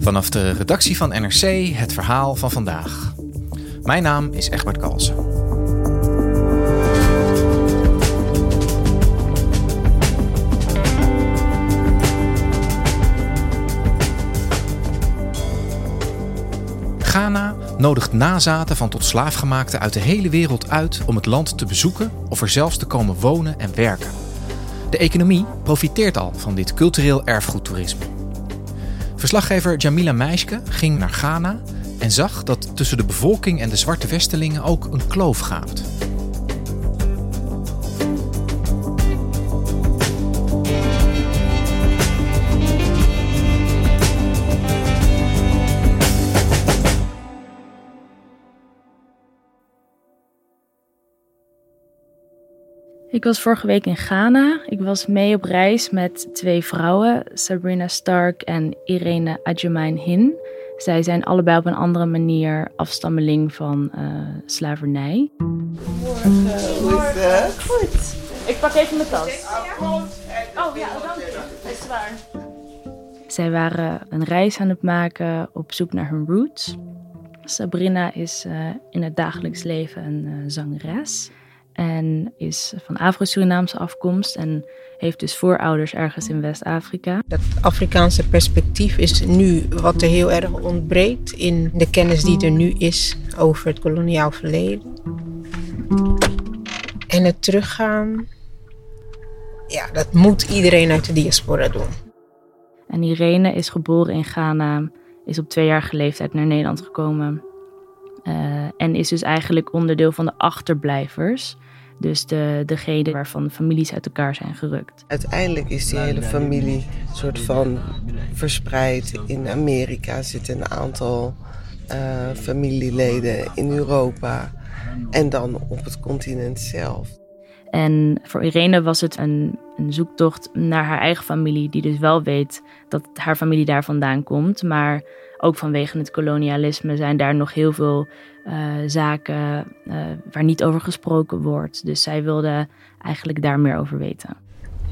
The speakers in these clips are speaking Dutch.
Vanaf de redactie van NRC het verhaal van vandaag. Mijn naam is Egbert Kalsen. Ghana nodigt nazaten van tot slaafgemaakten uit de hele wereld uit om het land te bezoeken of er zelfs te komen wonen en werken. De economie profiteert al van dit cultureel erfgoedtoerisme. Verslaggever Jamila Meiske ging naar Ghana en zag dat tussen de bevolking en de zwarte vestelingen ook een kloof gaat. Ik was vorige week in Ghana. Ik was mee op reis met twee vrouwen, Sabrina Stark en Irene Adjumine Hin. Zij zijn allebei op een andere manier afstammeling van uh, slavernij. Goedemorgen. Hoe is het? Goed. Ik pak even mijn tas. Oh ja, dank je. Is waar. Zij waren een reis aan het maken op zoek naar hun roots. Sabrina is uh, in het dagelijks leven een uh, zangeres. En is van Afro-Surinaamse afkomst en heeft dus voorouders ergens in West-Afrika. Dat Afrikaanse perspectief is nu wat er heel erg ontbreekt in de kennis die er nu is over het koloniaal verleden. En het teruggaan, ja, dat moet iedereen uit de diaspora doen. En Irene is geboren in Ghana, is op tweejarige leeftijd naar Nederland gekomen. Uh, en is dus eigenlijk onderdeel van de achterblijvers. Dus de, degene waarvan families uit elkaar zijn gerukt. Uiteindelijk is die hele familie soort van verspreid. In Amerika zitten een aantal uh, familieleden in Europa. En dan op het continent zelf. En voor Irene was het een, een, zoektocht naar haar eigen familie, die dus wel weet dat haar familie daar vandaan komt. Maar ook vanwege het kolonialisme zijn daar nog heel veel uh, zaken uh, waar niet over gesproken wordt. Dus zij wilde eigenlijk daar meer over weten.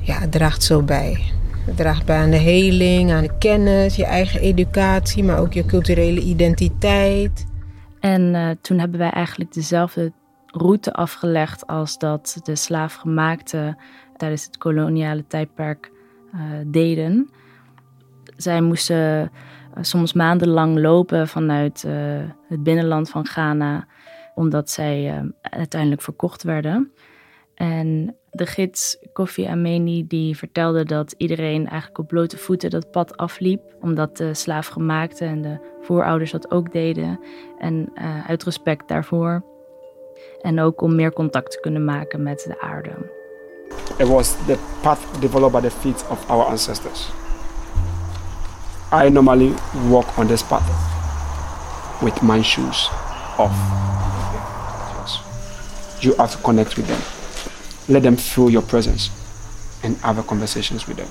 Ja, het draagt zo bij. Het draagt bij aan de heling, aan de kennis, je eigen educatie, maar ook je culturele identiteit. En uh, toen hebben wij eigenlijk dezelfde route afgelegd als dat de slaafgemaakten tijdens het koloniale tijdperk deden. Zij moesten eh, soms maandenlang lopen vanuit uh, het binnenland van Ghana, omdat zij uh, uiteindelijk verkocht werden. En de gids Kofi Ameni die vertelde dat iedereen eigenlijk op blote voeten dat pad afliep, omdat de slaafgemaakten en de voorouders dat ook deden. En uh, uit respect daarvoor. En ook om meer contact te kunnen maken met de aarde. It was the path developed by the feet of our ancestors. I normally walk on this path with my shoes off. You have to connect with them. Let them feel your presence and have conversations with them.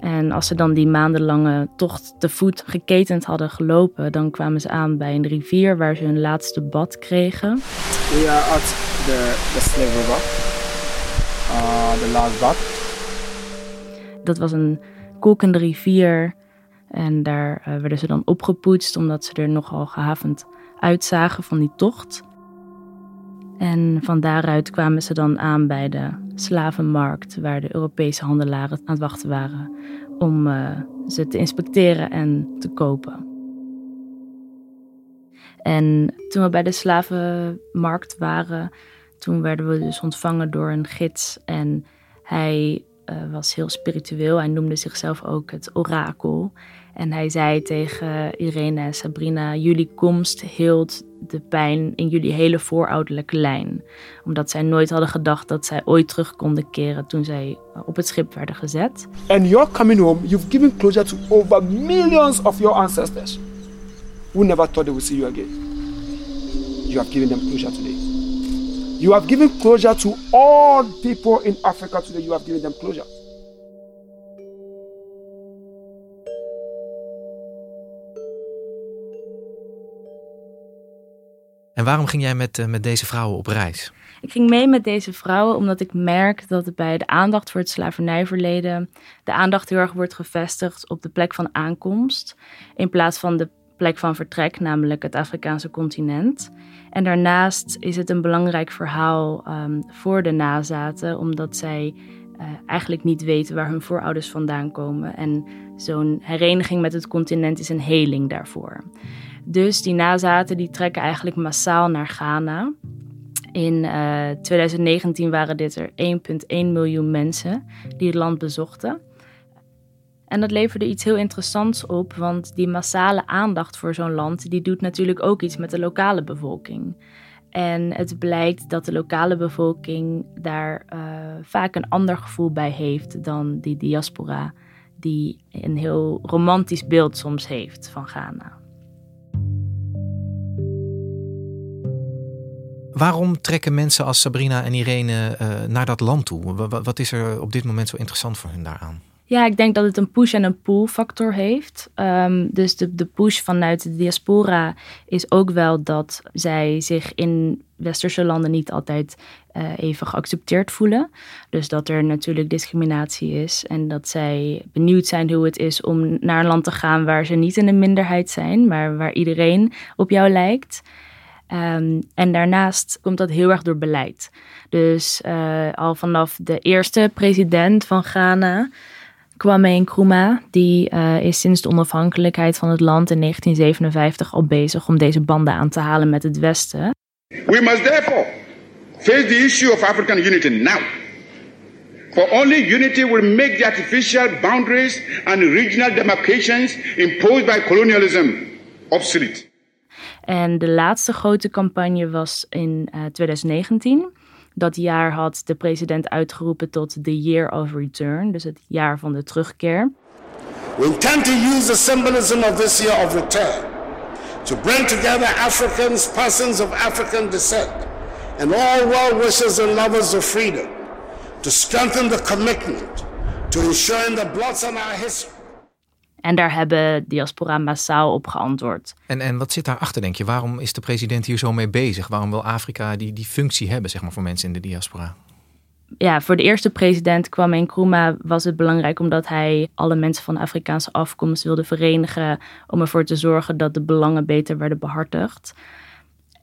En als ze dan die maandenlange tocht te voet geketend hadden gelopen, dan kwamen ze aan bij een rivier waar ze hun laatste bad kregen. We are at the, the Slave River, uh, the last bad. Dat was een kokende rivier. En daar uh, werden ze dan opgepoetst omdat ze er nogal gehavend uitzagen van die tocht. En van daaruit kwamen ze dan aan bij de slavenmarkt, waar de Europese handelaren aan het wachten waren om uh, ze te inspecteren en te kopen. En toen we bij de slavenmarkt waren, toen werden we dus ontvangen door een gids en hij was heel spiritueel. Hij noemde zichzelf ook het orakel. En hij zei tegen Irene en Sabrina: Jullie komst hield de pijn in jullie hele voorouderlijke lijn. Omdat zij nooit hadden gedacht dat zij ooit terug konden keren toen zij op het schip werden gezet. And your coming home, you've given closure to over millions of your ancestors who never thought they would see you again. You have given them closure today. You have given closure to all people in Africa today. You have given them closure. En waarom ging jij met, uh, met deze vrouwen op reis? Ik ging mee met deze vrouwen omdat ik merk dat bij de aandacht voor het slavernijverleden de aandacht heel erg wordt gevestigd op de plek van aankomst in plaats van de plek van vertrek, namelijk het Afrikaanse continent. En daarnaast is het een belangrijk verhaal um, voor de nazaten, omdat zij uh, eigenlijk niet weten waar hun voorouders vandaan komen. En zo'n hereniging met het continent is een heling daarvoor. Dus die nazaten die trekken eigenlijk massaal naar Ghana. In uh, eh, 2019 waren dit er 1,1 miljoen mensen die het land bezochten. En dat leverde iets heel interessants op, want die massale aandacht voor zo'n land, die doet natuurlijk ook iets met de lokale bevolking. En het blijkt dat de lokale bevolking daar uh, vaak een ander gevoel bij heeft dan die diaspora, die een heel romantisch beeld soms heeft van Ghana. Waarom trekken mensen als Sabrina en Irene uh, naar dat land toe? Wat is er op dit moment zo interessant voor hen daaraan? Ja, ik denk dat het een push- en een pull-factor heeft. Um, dus de, de push vanuit de diaspora is ook wel dat zij zich in westerse landen niet altijd uh, even geaccepteerd voelen. Dus dat er natuurlijk discriminatie is en dat zij benieuwd zijn hoe het is om naar een land te gaan waar ze niet in een minderheid zijn, maar waar iedereen op jou lijkt. Um, en daarnaast komt dat heel erg door beleid. Dus uh, al vanaf de eerste president van Ghana, Kwame Nkrumah, die uh, is sinds de onafhankelijkheid van het land in 1957 al bezig om deze banden aan te halen met het Westen. We must therefore face the issue of African unity now. For only unity will make the artificial boundaries and regional demarcations imposed by colonialism obsolete. En de laatste grote campagne was in uh, 2019. Dat jaar had de president uitgeroepen tot the year of return, dus het jaar van de terugkeer. We intend to use the symbolism of this year of return to bring together Africans, persons of African descent, and all well wishers and lovers of freedom, to strengthen the commitment to ensuring the blots on our history en daar hebben diaspora massaal op geantwoord. En, en wat zit daarachter, denk je? Waarom is de president hier zo mee bezig? Waarom wil Afrika die, die functie hebben, zeg maar, voor mensen in de diaspora? Ja, voor de eerste president Kwame Nkrumah was het belangrijk omdat hij alle mensen van Afrikaanse afkomst wilde verenigen om ervoor te zorgen dat de belangen beter werden behartigd.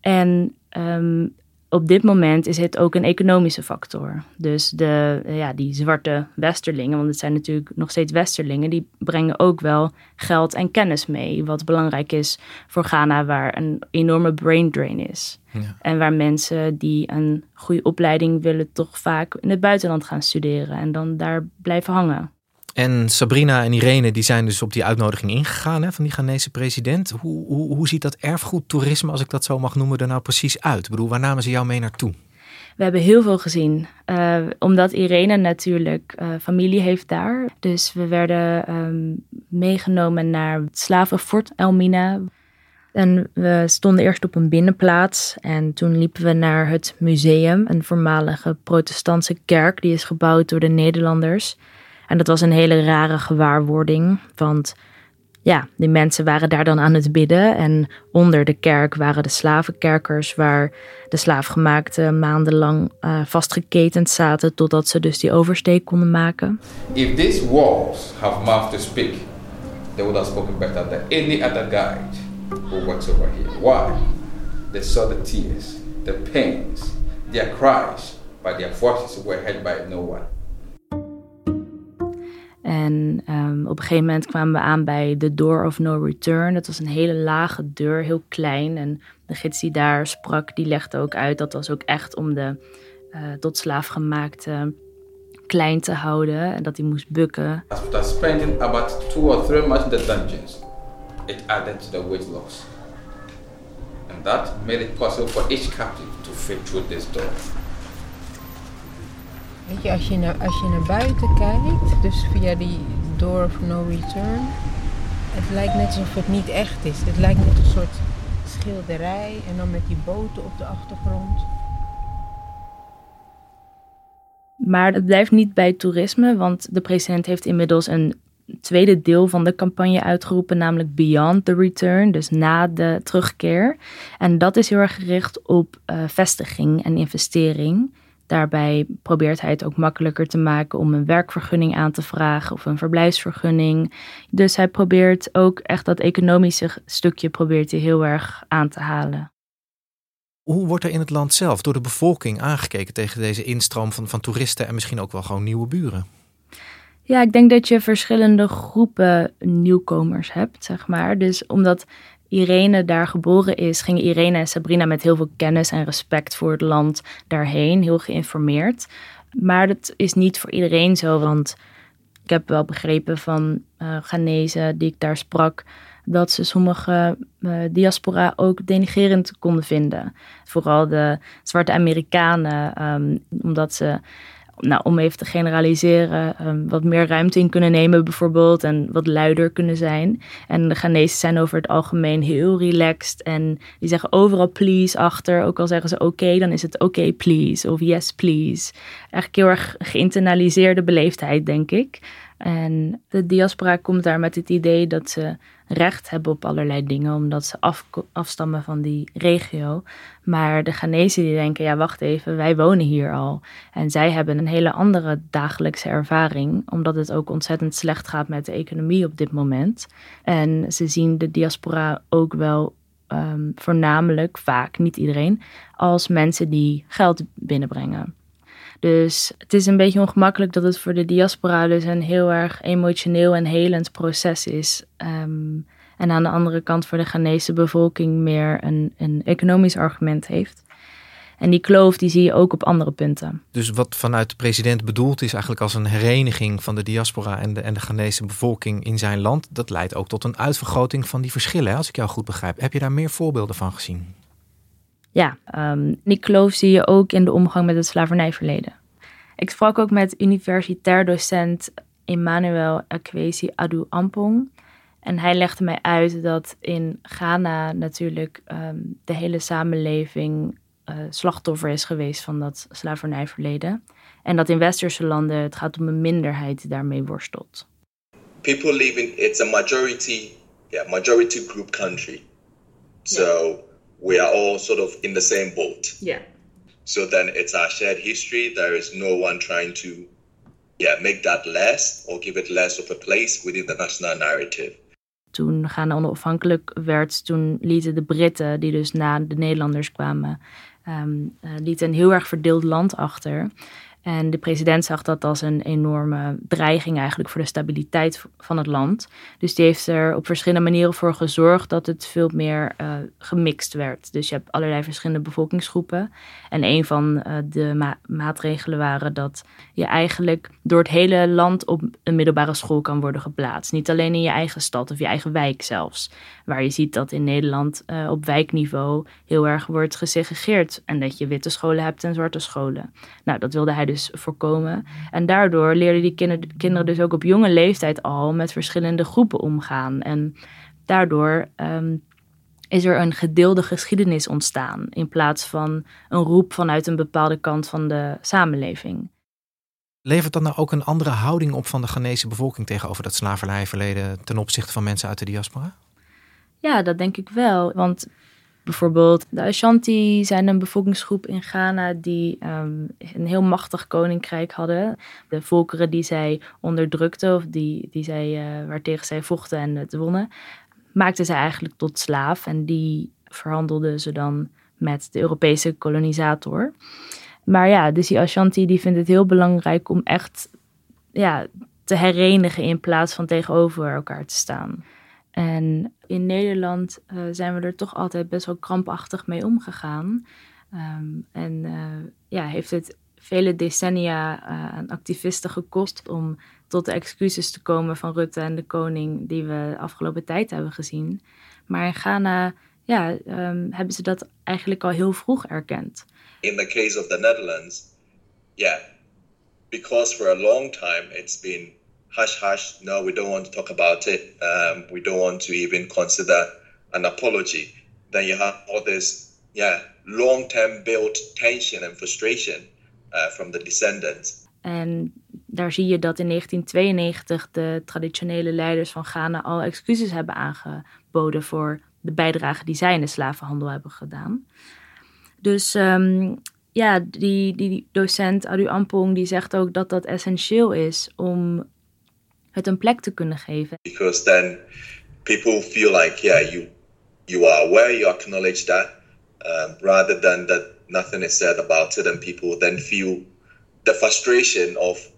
En um, op dit moment is het ook een economische factor. Dus de, ja, die zwarte westerlingen, want het zijn natuurlijk nog steeds westerlingen, die brengen ook wel geld en kennis mee. Wat belangrijk is voor Ghana, waar een enorme brain drain is. Ja. En waar mensen die een goede opleiding willen, toch vaak in het buitenland gaan studeren en dan daar blijven hangen. En Sabrina en Irene die zijn dus op die uitnodiging ingegaan hè, van die Ghanese president. Hoe, hoe, hoe ziet dat erfgoedtoerisme, als ik dat zo mag noemen, er nou precies uit? Ik bedoel, waar namen ze jou mee naartoe? We hebben heel veel gezien, uh, omdat Irene natuurlijk uh, familie heeft daar. Dus we werden um, meegenomen naar het slavenfort Elmina. En we stonden eerst op een binnenplaats en toen liepen we naar het museum, een voormalige protestantse kerk die is gebouwd door de Nederlanders. En dat was een hele rare gewaarwording, want ja, die mensen waren daar dan aan het bidden. En onder de kerk waren de slavenkerkers, waar de slaafgemaakten maandenlang uh, vastgeketend zaten totdat ze dus die oversteek konden maken. If these walls have mouth to speak, they would have spoken better than any other guide works over here. Why? They saw the tears, the pains, their cries, but their voices were heard by no one. En um, op een gegeven moment kwamen we aan bij de Door of No Return. Dat was een hele lage deur, heel klein. En de gids die daar sprak, die legde ook uit dat was ook echt om de uh, tot slaaf gemaakte klein te houden en dat hij moest bukken. After spending about two or three months in the dungeons, it added to the weight loss. And that made it possible for each captive to fit through this door. Weet je, als je, naar, als je naar buiten kijkt, dus via die door of no return, het lijkt net alsof het niet echt is. Het lijkt net een soort schilderij en dan met die boten op de achtergrond. Maar het blijft niet bij toerisme, want de president heeft inmiddels een tweede deel van de campagne uitgeroepen, namelijk Beyond the Return, dus na de terugkeer. En dat is heel erg gericht op uh, vestiging en investering. Daarbij probeert hij het ook makkelijker te maken om een werkvergunning aan te vragen of een verblijfsvergunning. Dus hij probeert ook echt dat economische stukje probeert hij heel erg aan te halen. Hoe wordt er in het land zelf door de bevolking aangekeken tegen deze instroom van, van toeristen en misschien ook wel gewoon nieuwe buren? Ja, ik denk dat je verschillende groepen nieuwkomers hebt, zeg maar. Dus omdat Irene daar geboren is, gingen Irene en Sabrina met heel veel kennis en respect voor het land daarheen, heel geïnformeerd. Maar dat is niet voor iedereen zo, want ik heb wel begrepen van uh, Ghanese die ik daar sprak, dat ze sommige uh, diaspora ook denigerend konden vinden. Vooral de zwarte Amerikanen, um, omdat ze nou, om even te generaliseren, um, wat meer ruimte in kunnen nemen bijvoorbeeld en wat luider kunnen zijn. En de Ghanese zijn over het algemeen heel relaxed en die zeggen overal please achter. Ook al zeggen ze oké, dan is het oké please of yes please. Eigenlijk heel erg geïnternaliseerde beleefdheid, denk ik. En de diaspora komt daar met het idee dat ze recht hebben op allerlei dingen, omdat ze af, afstammen van die regio. Maar de Ghanese die denken, ja wacht even, wij wonen hier al. En zij hebben een hele andere dagelijkse ervaring, omdat het ook ontzettend slecht gaat met de economie op dit moment. En ze zien de diaspora ook wel um, voornamelijk, vaak, niet iedereen, als mensen die geld binnenbrengen. Dus het is een beetje ongemakkelijk dat het voor de diaspora dus een heel erg emotioneel en helend proces is. Um, en aan de andere kant voor de Ghanese bevolking meer een, een economisch argument heeft. En die kloof die zie je ook op andere punten. Dus wat vanuit de president bedoeld is eigenlijk als een hereniging van de diaspora en de, en de Ghanese bevolking in zijn land, dat leidt ook tot een uitvergroting van die verschillen, als ik jou goed begrijp. Heb je daar meer voorbeelden van gezien? Ja, um, die kloof zie je ook in de omgang met het slavernijverleden. Ik sprak ook met universitair docent Emmanuel Akwesi Adu Ampong. En hij legde mij uit dat in Ghana natuurlijk um, de hele samenleving uh, slachtoffer is geweest van dat slavernijverleden. En dat in westerse landen het gaat om een minderheid die daarmee worstelt. People live in it's a majority, yeah, majority group country. So yeah. We are all sort of in the same boat. Yeah. So then it's our shared history. There is no one trying to yeah, make that less or give it less of a place within the national narrative. Toen Ghana onafhankelijk werd, toen lieten de Britten, die dus na de Nederlanders kwamen, um, uh, lieten een heel erg verdeeld land achter. En de president zag dat als een enorme dreiging eigenlijk voor de stabiliteit van het land. Dus die heeft er op verschillende manieren voor gezorgd dat het veel meer uh, gemixt werd. Dus je hebt allerlei verschillende bevolkingsgroepen. En een van uh, de ma maatregelen waren dat je eigenlijk door het hele land op een middelbare school kan worden geplaatst. Niet alleen in je eigen stad of je eigen wijk zelfs. Waar je ziet dat in Nederland uh, op wijkniveau heel erg wordt gesegregeerd. En dat je witte scholen hebt en zwarte scholen. Nou, dat wilde hij dus dus voorkomen. En daardoor leerden die kinderen dus ook op jonge leeftijd al met verschillende groepen omgaan. En daardoor um, is er een gedeelde geschiedenis ontstaan in plaats van een roep vanuit een bepaalde kant van de samenleving. Levert dat nou ook een andere houding op van de Ghanese bevolking tegenover dat slavernijverleden ten opzichte van mensen uit de diaspora? Ja, dat denk ik wel. Want Bijvoorbeeld de Ashanti zijn een bevolkingsgroep in Ghana die um, een heel machtig koninkrijk hadden. De volkeren die zij onderdrukten of die, die zij, uh, waartegen zij vochten en het wonnen, maakten zij eigenlijk tot slaaf. En die verhandelden ze dan met de Europese kolonisator. Maar ja, dus die Ashanti die vindt het heel belangrijk om echt ja, te herenigen in plaats van tegenover elkaar te staan. En in Nederland uh, zijn we er toch altijd best wel krampachtig mee omgegaan. Um, en uh, ja, heeft het vele decennia aan activisten gekost om tot de excuses te komen van Rutte en de koning die we de afgelopen tijd hebben gezien. Maar in Ghana ja, um, hebben ze dat eigenlijk al heel vroeg erkend. In the case of the Netherlands, yeah, because for a long time it's been hush hush. No, we don't want to talk about it. Um, we don't want to even consider an apology. Then you have all this, yeah, long-term built tension and frustration uh, from the descendants. En daar zie je dat in 1992 de traditionele leiders van Ghana al excuses hebben aangeboden voor de bijdrage die zij in de slavenhandel hebben gedaan. Dus um, ja, die, die docent Adu Ampong die zegt ook dat dat essentieel is om het een plek te kunnen geven. Because then people feel like yeah you you are aware you acknowledge that um, rather than that nothing is said about it and people then feel the frustration of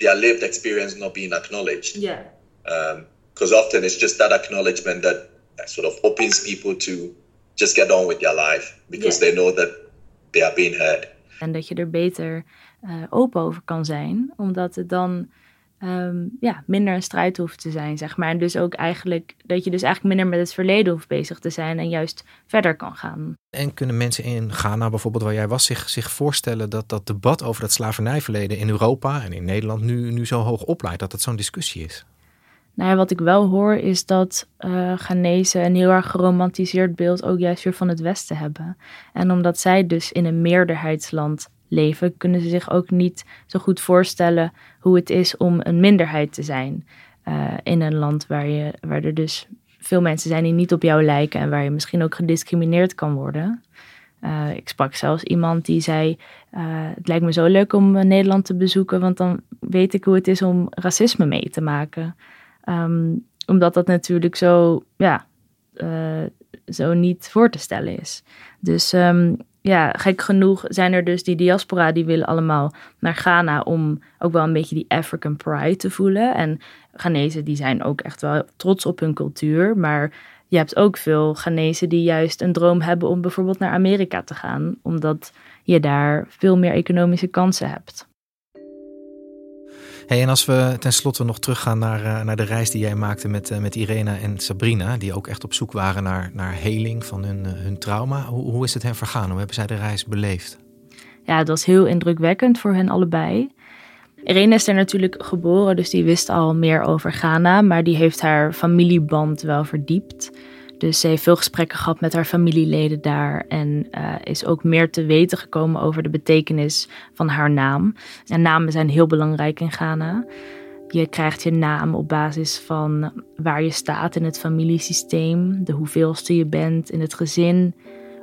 their lived experience not being acknowledged. Yeah. Because um, often it's just that acknowledgement that sort of opens people to just get on with their life because they know that they are being heard. En dat je er beter uh, open over kan zijn, omdat het dan um, ja, minder een strijd hoeft te zijn, zeg maar. En dus ook eigenlijk dat je dus eigenlijk minder met het verleden hoeft bezig te zijn en juist verder kan gaan. En kunnen mensen in Ghana bijvoorbeeld, waar jij was, zich, zich voorstellen dat dat debat over het slavernijverleden in Europa en in Nederland nu, nu zo hoog opleidt, dat het zo'n discussie is? Nou ja, wat ik wel hoor is dat uh, Ghanese een heel erg geromantiseerd beeld ook juist weer van het Westen hebben. En omdat zij dus in een meerderheidsland leven, kunnen ze zich ook niet zo goed voorstellen hoe het is om een minderheid te zijn. Uh, in een land waar, je, waar er dus veel mensen zijn die niet op jou lijken en waar je misschien ook gediscrimineerd kan worden. Uh, ik sprak zelfs iemand die zei: uh, Het lijkt me zo leuk om Nederland te bezoeken, want dan weet ik hoe het is om racisme mee te maken. Um, omdat dat natuurlijk zo, ja, zo niet voor te stellen is. Dus um, ja, gek genoeg zijn er dus die diaspora die willen allemaal naar Ghana om ook wel een beetje die African pride te voelen. En Ghanese die zijn ook echt wel trots op hun cultuur, maar je hebt ook veel Ghanese die juist een droom hebben om bijvoorbeeld naar Amerika te gaan, omdat je daar veel meer economische kansen hebt. En als we tenslotte nog teruggaan naar, uh, naar de reis die jij maakte met, uh, met Irena en Sabrina, die ook echt op zoek waren naar, naar heling van hun, uh, hun trauma. Hoe, hoe is het hen vergaan? Hoe hebben zij de reis beleefd? Ja, dat was heel indrukwekkend voor hen allebei. Irene is er natuurlijk geboren, dus die wist al meer over Ghana, maar die heeft haar familieband wel verdiept. Dus ze heeft veel gesprekken gehad met haar familieleden daar en uh, is ook meer te weten gekomen over de betekenis van haar naam. En namen zijn heel belangrijk in Ghana. Je krijgt je naam op basis van waar je staat in het familiesysteem, de hoeveelste je bent in het gezin,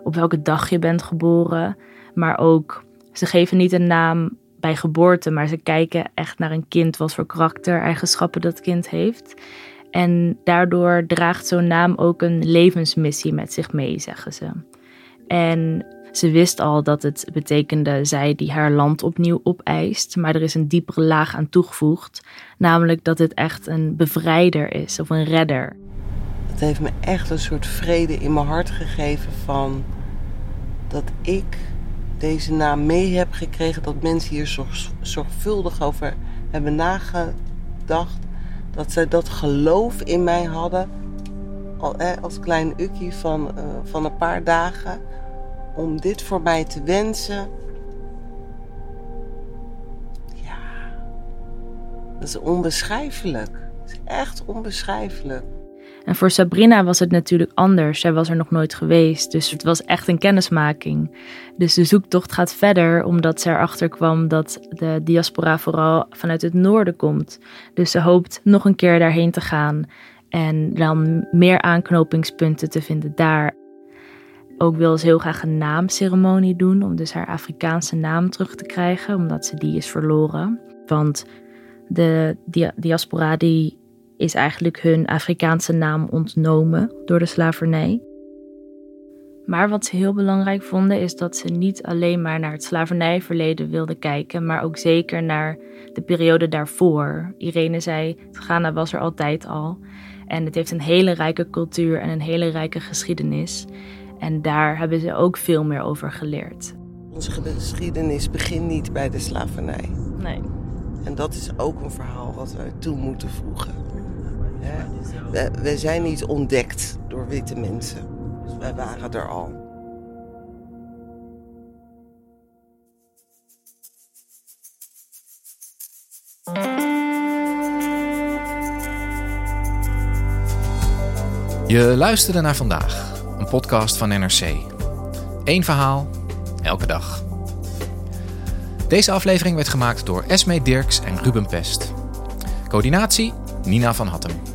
op welke dag je bent geboren. Maar ook, ze geven niet een naam bij geboorte, maar ze kijken echt naar een kind, wat voor karaktereigenschappen dat kind heeft. En daardoor draagt zo'n naam ook een levensmissie met zich mee, zeggen ze. En ze wist al dat het betekende zij die haar land opnieuw opeist, maar er is een diepere laag aan toegevoegd, namelijk dat het echt een bevrijder is of een redder. Het heeft me echt een soort vrede in mijn hart gegeven van dat ik deze naam mee heb gekregen, dat mensen hier zorg, zorgvuldig over hebben nagedacht dat zij dat geloof in mij hadden, al, als klein ukkie van, uh, van een paar dagen, om dit voor mij te wensen. Ja, dat is onbeschrijfelijk. Dat is echt onbeschrijfelijk. En voor Sabrina was het natuurlijk anders. Zij was er nog nooit geweest. Dus het was echt een kennismaking. Dus de zoektocht gaat verder omdat ze erachter kwam dat de diaspora vooral vanuit het noorden komt. Dus ze hoopt nog een keer daarheen te gaan en dan meer aanknopingspunten te vinden daar. Ook wil ze heel graag een naamceremonie doen om dus haar Afrikaanse naam terug te krijgen, omdat ze die is verloren. Want de diaspora die is eigenlijk hun Afrikaanse naam ontnomen door de slavernij. Maar wat ze heel belangrijk vonden is dat ze niet alleen maar naar het slavernijverleden wilden kijken, maar ook zeker naar de periode daarvoor. Irene zei, Ghana was er altijd al en het heeft een hele rijke cultuur en een hele rijke geschiedenis. En daar hebben ze ook veel meer over geleerd. Onze geschiedenis begint niet bij de slavernij. Nee. En dat is ook een verhaal wat we toe moeten voegen. We, we zijn niet ontdekt door witte mensen. Dus wij waren er al. Je luisterde naar vandaag, een podcast van NRC. Eén verhaal, elke dag. Deze aflevering werd gemaakt door Esme Dirks en Ruben Pest. Coördinatie Nina van Hattem.